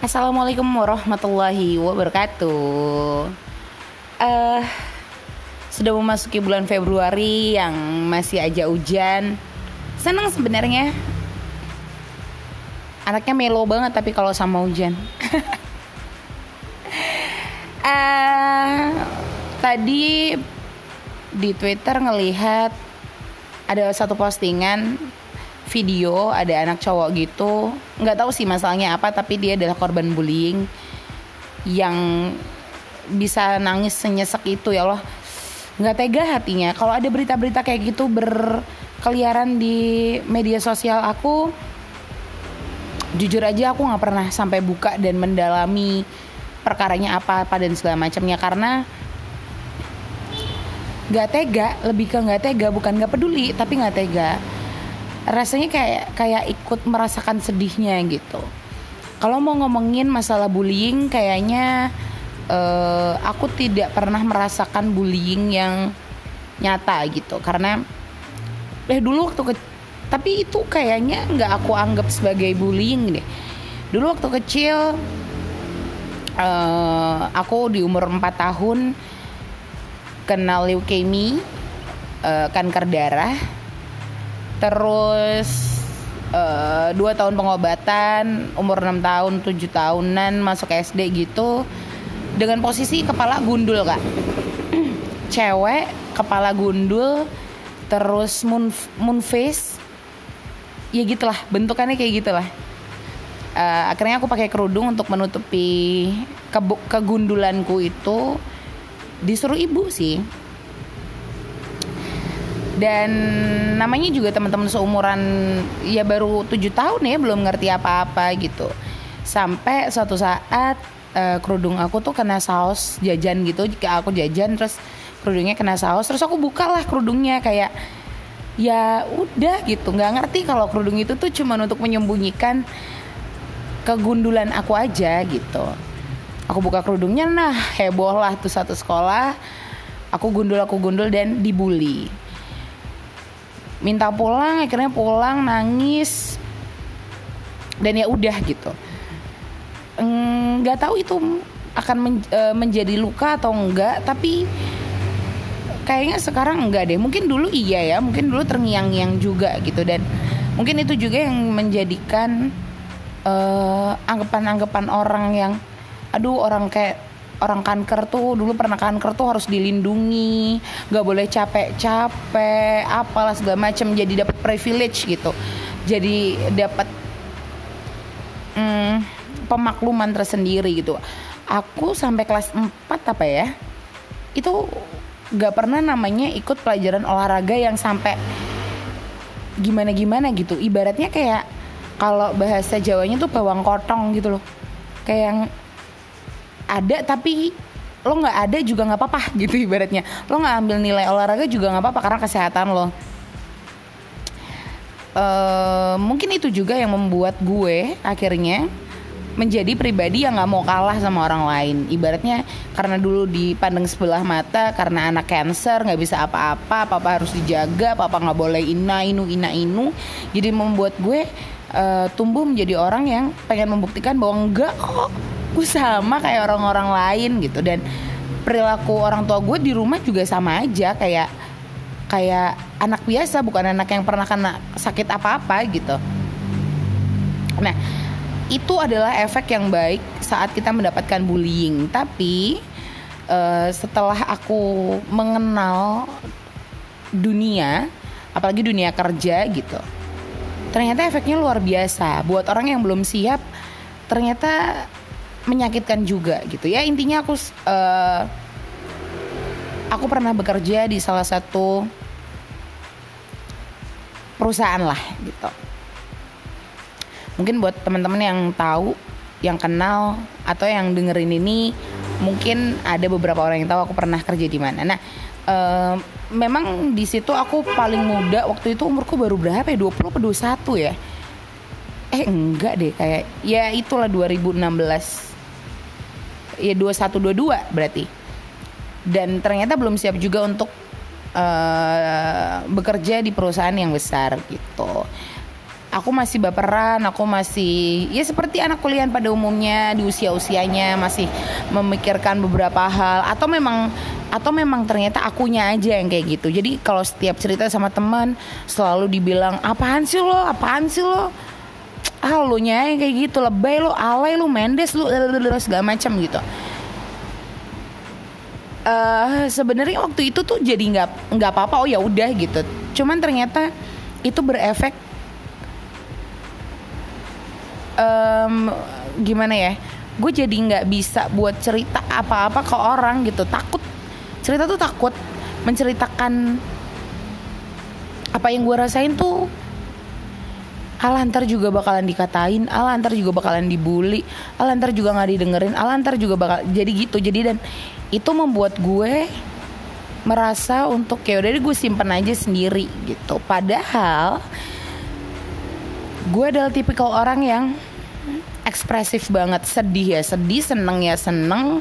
Assalamualaikum warahmatullahi wabarakatuh. Eh, sudah memasuki bulan Februari yang masih aja hujan. Senang sebenarnya. Anaknya melo banget tapi kalau sama hujan. Eh, tadi di Twitter ngelihat ada satu postingan video ada anak cowok gitu nggak tahu sih masalahnya apa tapi dia adalah korban bullying yang bisa nangis senyesek itu ya Allah. Nggak tega hatinya. Kalau ada berita-berita kayak gitu berkeliaran di media sosial aku jujur aja aku nggak pernah sampai buka dan mendalami perkaranya apa apa dan segala macamnya. Karena nggak tega lebih ke nggak tega bukan nggak peduli tapi nggak tega rasanya kayak kayak ikut merasakan sedihnya gitu. Kalau mau ngomongin masalah bullying, kayaknya uh, aku tidak pernah merasakan bullying yang nyata gitu, karena eh dulu waktu ke tapi itu kayaknya nggak aku anggap sebagai bullying deh. Dulu waktu kecil, uh, aku di umur 4 tahun kenal leukemia, uh, kanker darah terus uh, dua tahun pengobatan umur 6 tahun 7 tahunan masuk SD gitu dengan posisi kepala gundul kak. Cewek kepala gundul terus moon moon face. Ya gitulah bentukannya kayak gitulah. Uh, akhirnya aku pakai kerudung untuk menutupi ke kegundulanku itu. Disuruh ibu sih dan namanya juga teman-teman seumuran ya baru tujuh tahun ya belum ngerti apa-apa gitu. Sampai suatu saat uh, kerudung aku tuh kena saus jajan gitu jika aku jajan terus kerudungnya kena saus terus aku bukalah kerudungnya kayak ya udah gitu. Nggak ngerti kalau kerudung itu tuh cuma untuk menyembunyikan kegundulan aku aja gitu. Aku buka kerudungnya nah heboh lah tuh satu sekolah. Aku gundul aku gundul dan dibully minta pulang akhirnya pulang nangis. Dan ya udah gitu. Nggak tahu itu akan men, e, menjadi luka atau enggak tapi kayaknya sekarang enggak deh. Mungkin dulu iya ya mungkin dulu terngiang-ngiang juga gitu. Dan mungkin itu juga yang menjadikan uh, anggapan-anggapan orang yang aduh orang kayak orang kanker tuh dulu pernah kanker tuh harus dilindungi nggak boleh capek-capek apalah segala macam jadi dapat privilege gitu. Jadi dapat hmm, pemakluman tersendiri gitu. Aku sampai kelas 4 apa ya itu nggak pernah namanya ikut pelajaran olahraga yang sampai gimana gimana gitu. Ibaratnya kayak kalau bahasa Jawanya tuh bawang kotong gitu loh. Kayak yang ada tapi lo nggak ada juga nggak apa-apa gitu ibaratnya. Lo nggak ambil nilai olahraga juga nggak apa-apa karena kesehatan lo. Uh, mungkin itu juga yang membuat gue akhirnya menjadi pribadi yang nggak mau kalah sama orang lain. Ibaratnya karena dulu dipandang sebelah mata karena anak cancer nggak bisa apa-apa apa-apa harus dijaga apa-apa nggak boleh ina inu ina inu. Jadi membuat gue uh, tumbuh menjadi orang yang pengen membuktikan bahwa enggak kok gue sama kayak orang-orang lain gitu dan perilaku orang tua gue di rumah juga sama aja kayak kayak anak biasa bukan anak yang pernah kena sakit apa-apa gitu. Nah, itu adalah efek yang baik saat kita mendapatkan bullying. Tapi uh, setelah aku mengenal dunia, apalagi dunia kerja gitu, ternyata efeknya luar biasa. Buat orang yang belum siap, ternyata menyakitkan juga gitu. Ya intinya aku uh, aku pernah bekerja di salah satu perusahaan lah gitu. Mungkin buat teman-teman yang tahu yang kenal atau yang dengerin ini mungkin ada beberapa orang yang tahu aku pernah kerja di mana. Nah uh, memang di situ aku paling muda waktu itu umurku baru berapa ya? 20 atau 21 ya? Eh enggak deh kayak ya itulah 2016 ya 2122 berarti. Dan ternyata belum siap juga untuk uh, bekerja di perusahaan yang besar gitu. aku masih baperan, aku masih ya seperti anak kuliah pada umumnya di usia-usianya masih memikirkan beberapa hal atau memang atau memang ternyata akunya aja yang kayak gitu. Jadi kalau setiap cerita sama teman selalu dibilang apaan sih lo, apaan sih lo, ah lu nya kayak gitu lebay lo, alay lo, mendes lo, segala macam gitu. Uh, sebenarnya waktu itu tuh jadi nggak nggak apa-apa oh ya udah gitu. Cuman ternyata itu berefek um, gimana ya gue jadi nggak bisa buat cerita apa-apa ke orang gitu. Takut cerita tuh takut. Menceritakan apa yang gue rasain tuh Alah ntar juga bakalan dikatain. Alah ntar juga bakalan dibully. Alah ntar juga gak didengerin. Alah ntar juga bakal Jadi gitu. Jadi dan itu membuat gue Merasa untuk ya udah gue simpen aja sendiri gitu. Padahal gue adalah tipikal orang yang ekspresif banget. Sedih ya sedih seneng ya seneng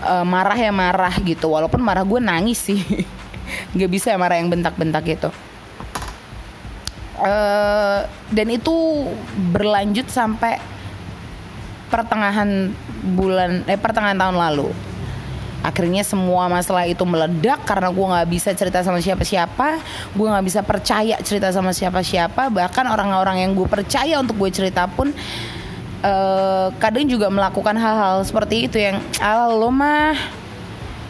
uh, marah ya marah gitu. Walaupun marah gue nangis sih. Nggak bisa ya marah yang bentak-bentak gitu uh, dan itu berlanjut sampai pertengahan bulan eh pertengahan tahun lalu. Akhirnya semua masalah itu meledak karena gue nggak bisa cerita sama siapa-siapa gue nggak bisa percaya cerita sama siapa-siapa. Bahkan orang-orang yang gue percaya untuk gue cerita pun uh, kadang juga melakukan hal-hal seperti itu yang ala lo mah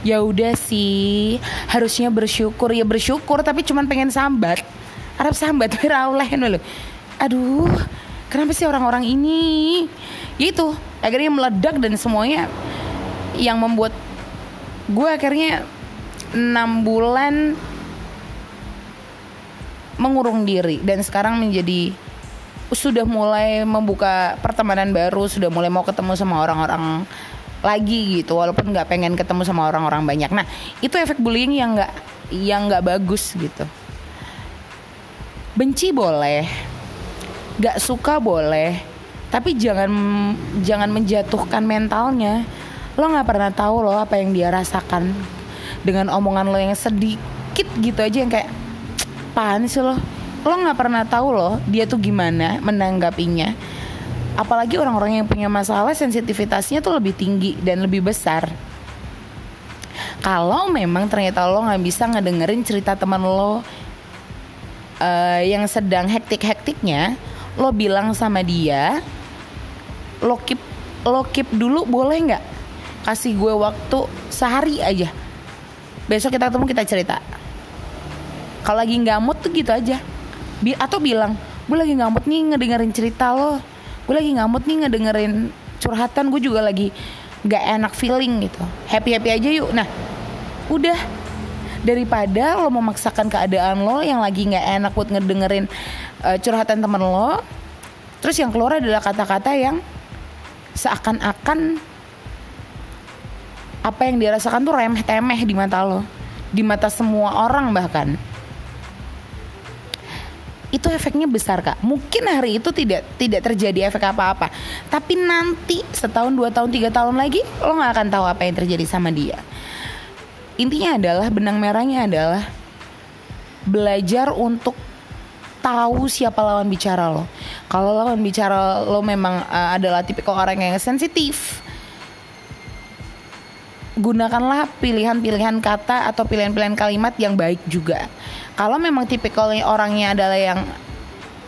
ya udah sih harusnya bersyukur. Ya bersyukur tapi cuman pengen sambat Arab sambat oleh lo aduh kenapa sih orang-orang ini? Ya itu akhirnya meledak dan semuanya yang membuat gue akhirnya enam bulan mengurung diri dan sekarang menjadi sudah mulai membuka pertemanan baru sudah mulai mau ketemu sama orang-orang lagi gitu walaupun nggak pengen ketemu sama orang-orang banyak. Nah itu efek bullying yang nggak yang nggak bagus gitu benci boleh nggak suka boleh tapi jangan jangan menjatuhkan mentalnya. Lo nggak pernah tahu lo apa yang dia rasakan. Dengan omongan lo yang sedikit gitu aja yang kayak pan sih lo? Lo nggak pernah tahu lo dia tuh gimana menanggapinya. Apalagi orang-orang yang punya masalah sensitivitasnya tuh lebih tinggi dan lebih besar. Kalau memang ternyata lo nggak bisa ngedengerin cerita teman lo uh, yang sedang hektik-hektiknya lo bilang sama dia lo keep lo keep dulu boleh nggak? Kasih gue waktu sehari aja. Besok kita ketemu kita cerita. Kalau lagi nggak mood tuh gitu aja. Bi atau bilang gue lagi nggak mood nih ngedengerin cerita lo. Gue lagi nggak mood nih ngedengerin curhatan. Gue juga lagi nggak enak feeling gitu. Happy happy aja yuk. Nah udah daripada lo memaksakan keadaan lo yang lagi nggak enak buat ngedengerin uh, curhatan temen lo terus yang keluar adalah kata-kata yang seakan-akan apa yang dirasakan tuh remeh temeh di mata lo. Di mata semua orang bahkan. Itu efeknya besar kak. Mungkin hari itu tidak tidak terjadi efek apa-apa. Tapi nanti setahun dua tahun tiga tahun lagi lo nggak akan tahu apa yang terjadi sama dia intinya adalah benang merahnya adalah belajar untuk tahu siapa lawan bicara lo kalau lawan bicara lo memang uh, adalah tipikal orang yang sensitif gunakanlah pilihan-pilihan kata atau pilihan-pilihan kalimat yang baik juga. Kalau memang tipikal orangnya adalah yang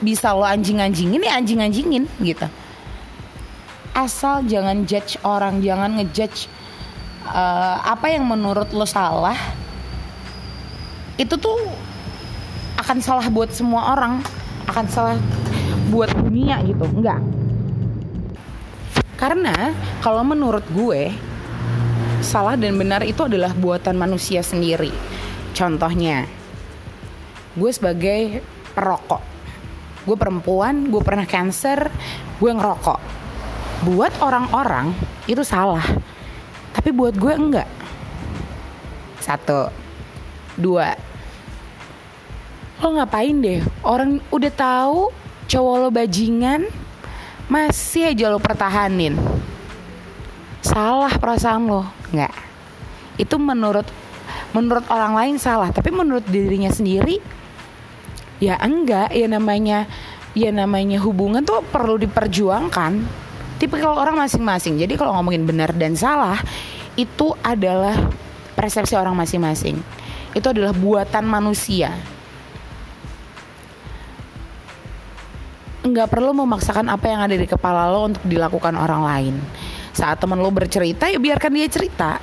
bisa lo anjing-anjingin ya anjing-anjingin gitu. Asal jangan judge orang, jangan ngejudge uh, apa yang menurut lo salah. Itu tuh akan salah buat semua orang, akan salah buat dunia gitu. Enggak. Karena kalau menurut gue salah dan benar itu adalah buatan manusia sendiri. Contohnya, gue sebagai perokok, gue perempuan, gue pernah cancer, gue ngerokok. Buat orang-orang itu salah, tapi buat gue enggak. Satu, dua, lo ngapain deh? Orang udah tahu cowok lo bajingan, masih aja lo pertahanin. Salah perasaan lo. Nggak itu menurut menurut orang lain salah. Tapi menurut dirinya sendiri ya enggak. Ya namanya ya namanya hubungan tuh perlu diperjuangkan tipe kalau orang masing-masing. Jadi kalau ngomongin benar dan salah itu adalah persepsi orang masing-masing. Itu adalah buatan manusia. Nggak perlu memaksakan apa yang ada di kepala lo untuk dilakukan orang lain. Saat teman lo bercerita ya biarkan dia cerita.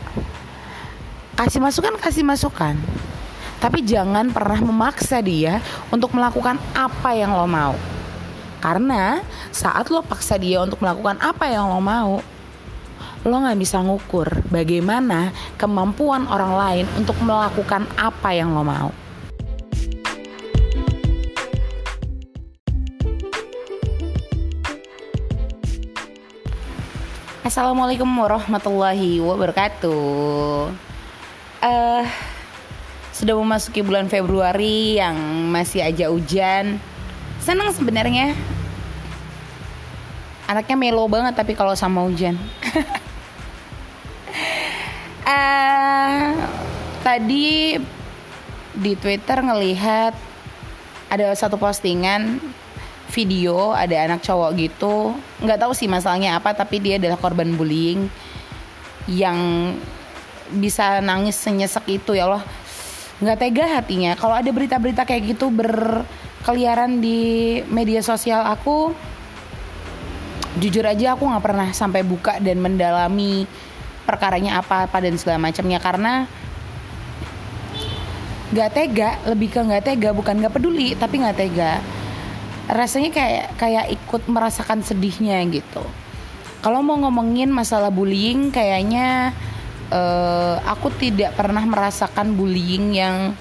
Kasih masukan kasih masukan. Tapi jangan pernah memaksa dia untuk melakukan apa yang lo mau karena saat lo paksa dia untuk melakukan apa yang lo mau, lo nggak bisa ngukur bagaimana kemampuan orang lain untuk melakukan apa yang lo mau. Assalamualaikum warahmatullahi wabarakatuh. Uh, sudah memasuki bulan Februari yang masih aja hujan seneng sebenarnya anaknya melo banget tapi kalau sama hujan. Uh, tadi di Twitter ngelihat ada satu postingan video ada anak cowok gitu. Nggak tahu sih masalahnya apa tapi dia adalah korban bullying yang bisa nangis senyesek itu ya Allah. Nggak tega hatinya. Kalau ada berita-berita kayak gitu berkeliaran di media sosial aku jujur aja aku nggak pernah sampai buka dan mendalami perkaranya apa apa dan segala macamnya. Karena nggak tega lebih ke nggak tega bukan nggak peduli tapi nggak tega. Rasanya kayak kayak ikut merasakan sedihnya gitu. Kalau mau ngomongin masalah bullying kayaknya uh, aku tidak pernah merasakan bullying yang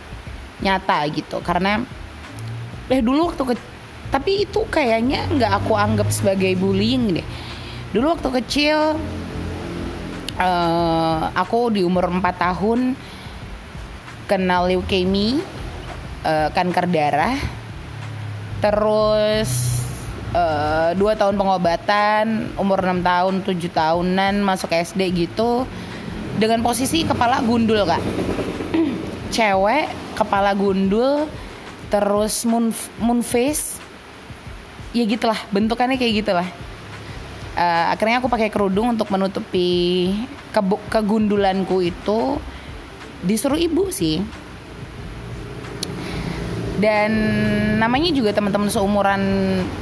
nyata gitu. Karena eh dulu waktu ke tapi itu kayaknya nggak aku anggap sebagai bullying deh. Dulu waktu kecil uh, aku di umur 4 tahun kenal leukemia uh, kanker darah. Terus uh, dua tahun pengobatan umur 6 tahun 7 tahunan masuk SD gitu. Dengan posisi kepala gundul kak. Cewek kepala gundul terus moon moon face ya gitulah bentukannya kayak gitulah. Uh, akhirnya aku pakai kerudung untuk menutupi ke kegundulanku itu. Disuruh ibu sih. Dan namanya juga teman-teman seumuran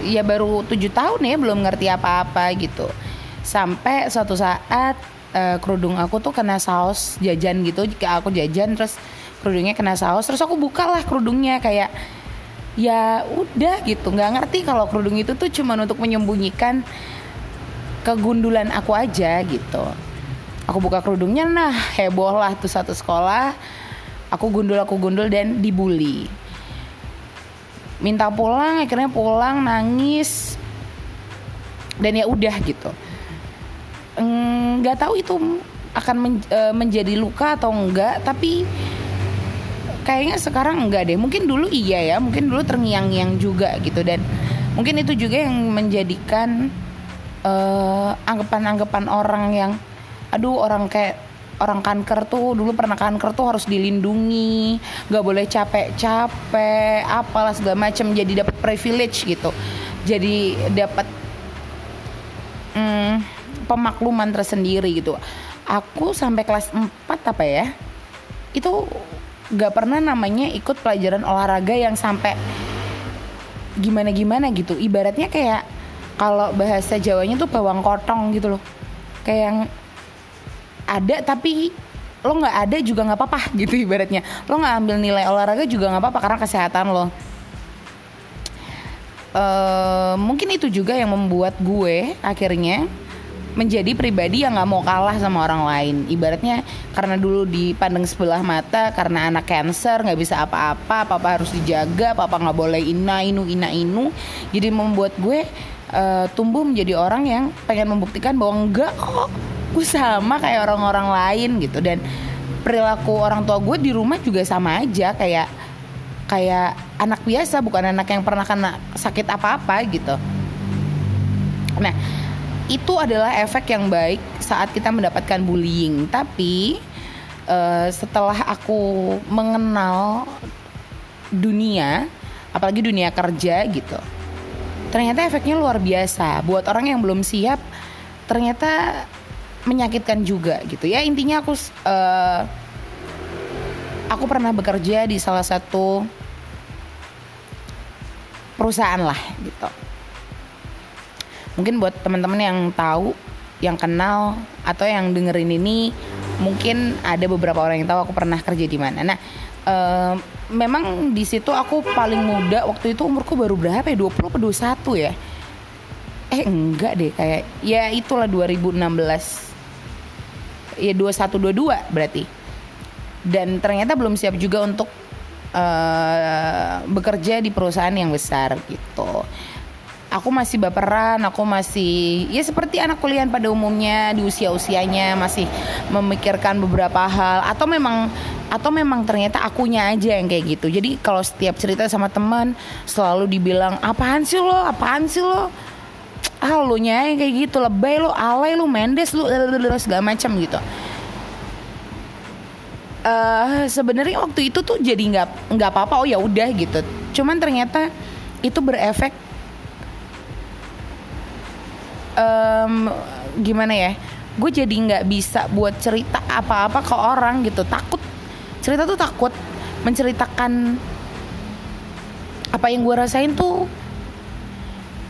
ya baru tujuh tahun ya belum ngerti apa-apa gitu. Sampai suatu saat uh, kerudung aku tuh kena saus jajan gitu jika aku jajan terus kerudungnya kena saus. Terus aku buka lah kerudungnya kayak ya udah gitu nggak ngerti kalau kerudung itu tuh cuma untuk menyembunyikan kegundulan aku aja gitu. Aku buka kerudungnya nah heboh lah tuh satu sekolah. Aku gundul aku gundul dan dibully. Minta pulang akhirnya pulang nangis. Dan ya udah gitu. Nggak tahu itu akan men, e, menjadi luka atau enggak tapi kayaknya sekarang enggak deh. Mungkin dulu iya ya mungkin dulu terngiang-ngiang juga gitu. Dan mungkin itu juga yang menjadikan uh, anggapan-anggapan orang yang aduh orang kayak orang kanker tuh dulu pernah kanker tuh harus dilindungi nggak boleh capek-capek apalah segala macam jadi dapat privilege gitu. Jadi dapat hmm, pemakluman tersendiri gitu. Aku sampai kelas 4 apa ya itu gak pernah namanya ikut pelajaran olahraga yang sampai gimana gimana gitu. Ibaratnya kayak kalau bahasa Jawanya tuh bawang kotong gitu loh. Kayak yang ada tapi lo nggak ada juga nggak apa-apa gitu ibaratnya. Lo nggak ambil nilai olahraga juga nggak apa-apa karena kesehatan lo. Uh, mungkin itu juga yang membuat gue akhirnya menjadi pribadi yang nggak mau kalah sama orang lain. Ibaratnya karena dulu dipandang sebelah mata karena anak cancer nggak bisa apa-apa papa harus dijaga papa nggak boleh ina inu ina inu jadi membuat gue uh, tumbuh menjadi orang yang pengen membuktikan bahwa enggak kok gue sama kayak orang-orang lain gitu. Dan perilaku orang tua gue di rumah juga sama aja kayak kayak anak biasa bukan anak yang pernah kena sakit apa-apa gitu. Nah itu adalah efek yang baik saat kita mendapatkan bullying. Tapi uh, setelah aku mengenal dunia, apalagi dunia kerja gitu, ternyata efeknya luar biasa. Buat orang yang belum siap ternyata menyakitkan juga gitu. Ya intinya aku uh, aku pernah bekerja di salah satu perusahaan lah gitu mungkin buat teman-teman yang tahu yang kenal atau yang dengerin ini mungkin ada beberapa orang yang tahu aku pernah kerja di mana. Nah, uh, memang di situ aku paling muda waktu itu umurku baru berapa ya? 20 atau 21 ya? Eh enggak deh kayak ya itulah 2016. Ya 21 22 berarti. Dan ternyata belum siap juga untuk uh, bekerja di perusahaan yang besar gitu aku masih baperan, aku masih ya seperti anak kuliah pada umumnya di usia-usianya masih memikirkan beberapa hal atau memang atau memang ternyata akunya aja yang kayak gitu. Jadi kalau setiap cerita sama teman selalu dibilang apaan sih lo, apaan sih lo, ah lo nya kayak gitu lebay lo, alay lo, mendes lo, segala macam gitu. Uh, sebenarnya waktu itu tuh jadi nggak nggak apa-apa oh ya udah gitu. Cuman ternyata itu berefek um, gimana ya gue jadi nggak bisa buat cerita apa-apa ke orang gitu. Takut cerita tuh takut. Menceritakan apa yang gue rasain tuh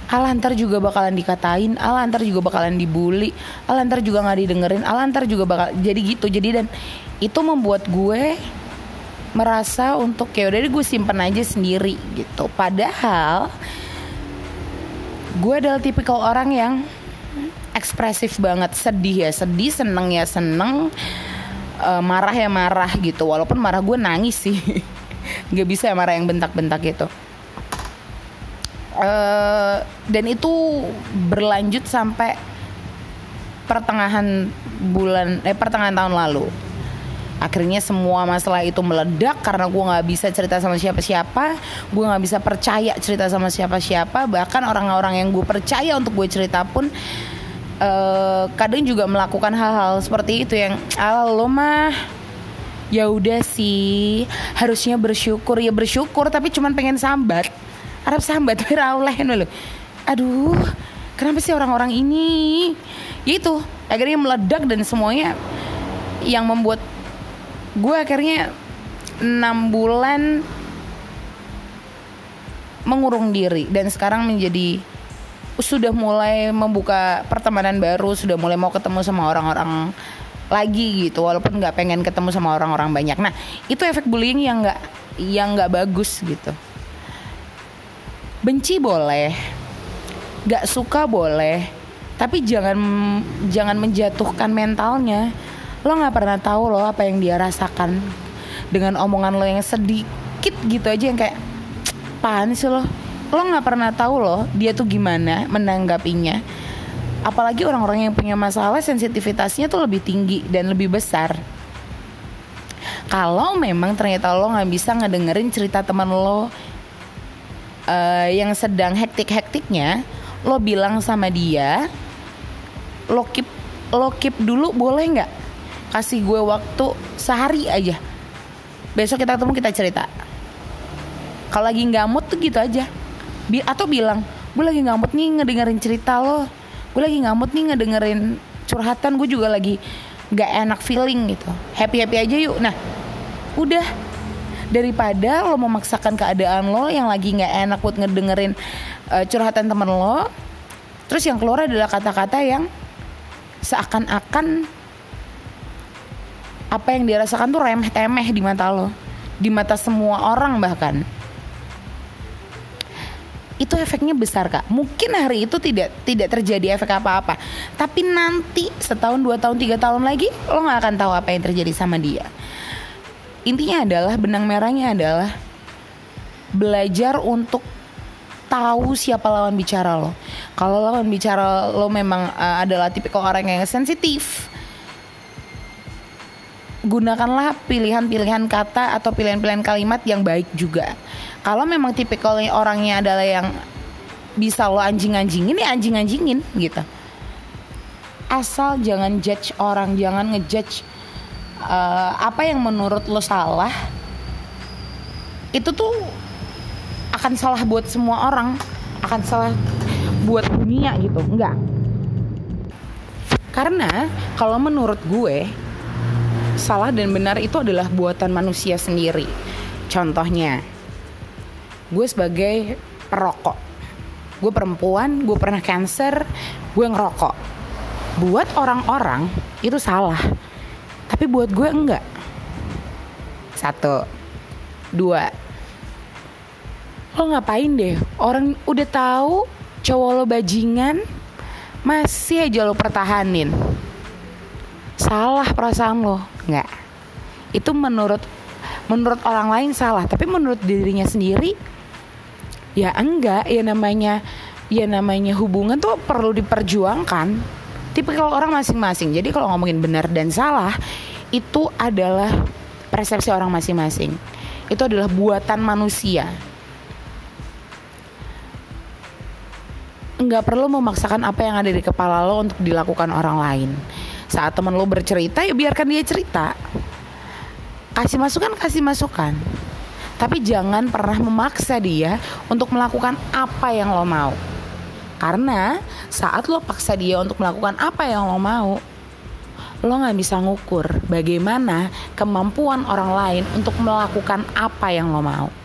Alah ntar juga bakalan dikatain Alah ntar juga bakalan dibully Alah ntar juga gak didengerin Alah ntar juga bakal Jadi gitu. Jadi dan Itu membuat gue Merasa untuk ya udah gue simpen aja sendiri gitu. Padahal Gue adalah tipikal orang yang ekspresif banget sedih ya sedih seneng ya seneng. Uh, marah ya marah gitu walaupun marah gue nangis sih. Nggak bisa ya marah yang bentak-bentak gitu. Uh, dan itu berlanjut sampai pertengahan bulan eh pertengahan tahun lalu akhirnya semua masalah itu meledak karena gue nggak bisa cerita sama siapa-siapa. Gue nggak bisa percaya cerita sama siapa-siapa. Bahkan orang-orang yang gue percaya untuk gue cerita pun uh, kadang juga melakukan hal-hal seperti itu yang ala lo mah ya udah sih harusnya bersyukur. Ya bersyukur tapi cuman pengen sambat. Arab sambat oleh lo aduh kenapa sih orang-orang ini? Itu akhirnya meledak dan semuanya yang membuat gue akhirnya enam bulan mengurung diri dan sekarang menjadi sudah mulai membuka pertemanan baru, sudah mulai mau ketemu sama orang-orang lagi gitu, walaupun nggak pengen ketemu sama orang-orang banyak. Nah, itu efek bullying yang nggak yang nggak bagus gitu. Benci boleh, nggak suka boleh, tapi jangan jangan menjatuhkan mentalnya. Lo nggak pernah tahu lo apa yang dia rasakan dengan omongan lo yang sedikit gitu aja yang kayak, pan sih lo? lo nggak pernah tahu loh dia tuh gimana menanggapinya. Apalagi orang-orang yang punya masalah sensitivitasnya tuh lebih tinggi dan lebih besar. Kalau memang ternyata lo nggak bisa ngedengerin cerita teman lo uh, yang sedang hektik-hektiknya lo bilang sama dia lo keep lo keep dulu boleh nggak kasih gue waktu sehari aja. Besok kita ketemu kita cerita. Kalau lagi nggak mood tuh gitu aja. Bi atau bilang gue lagi ngamut nih ngedengerin cerita lo. Gue lagi ngamut nih ngedengerin curhatan. Gue juga lagi gak enak feeling gitu. Happy happy aja yuk. Nah udah. Daripada lo memaksakan keadaan lo yang lagi nggak enak buat ngedengerin uh, curhatan temen lo terus yang keluar adalah kata-kata yang seakan-akan apa yang dirasakan tuh remeh temeh di mata lo. Di mata semua orang bahkan. Itu efeknya besar kak. Mungkin hari itu tidak tidak terjadi efek apa-apa. Tapi nanti setahun dua tahun tiga tahun lagi lo nggak akan tahu apa yang terjadi sama dia. Intinya adalah benang merahnya adalah belajar untuk tahu siapa lawan bicara lo. Kalau lawan bicara lo memang uh, adalah tipikal orang yang sensitif gunakanlah pilihan-pilihan kata atau pilihan-pilihan kalimat yang baik juga. Kalau memang tipikal orangnya adalah yang bisa lo anjing-anjingin ya anjing-anjingin gitu. Asal jangan judge orang jangan ngejudge uh, apa yang menurut lo salah itu tuh akan salah buat semua orang akan salah buat dunia gitu. Enggak karena kalau menurut gue salah dan benar itu adalah buatan manusia sendiri. Contohnya gue sebagai perokok. Gue perempuan gue pernah cancer gue ngerokok. Buat orang-orang itu salah tapi buat gue enggak. Satu. Dua. Lo ngapain deh? Orang udah tahu cowok lo bajingan masih aja lo pertahanin salah perasaan lo? Nggak. Itu menurut menurut orang lain salah tapi menurut dirinya sendiri ya enggak. Ya namanya ya namanya hubungan tuh perlu diperjuangkan. Tipe kalau orang masing-masing. Jadi kalau ngomongin benar dan salah itu adalah persepsi orang masing-masing. Itu adalah buatan manusia. Nggak perlu memaksakan apa yang ada di kepala lo untuk dilakukan orang lain. Saat teman lo bercerita, ya biarkan dia cerita. Kasih masukan, kasih masukan. Tapi jangan pernah memaksa dia untuk melakukan apa yang lo mau. Karena saat lo paksa dia untuk melakukan apa yang lo mau, lo nggak bisa ngukur bagaimana kemampuan orang lain untuk melakukan apa yang lo mau.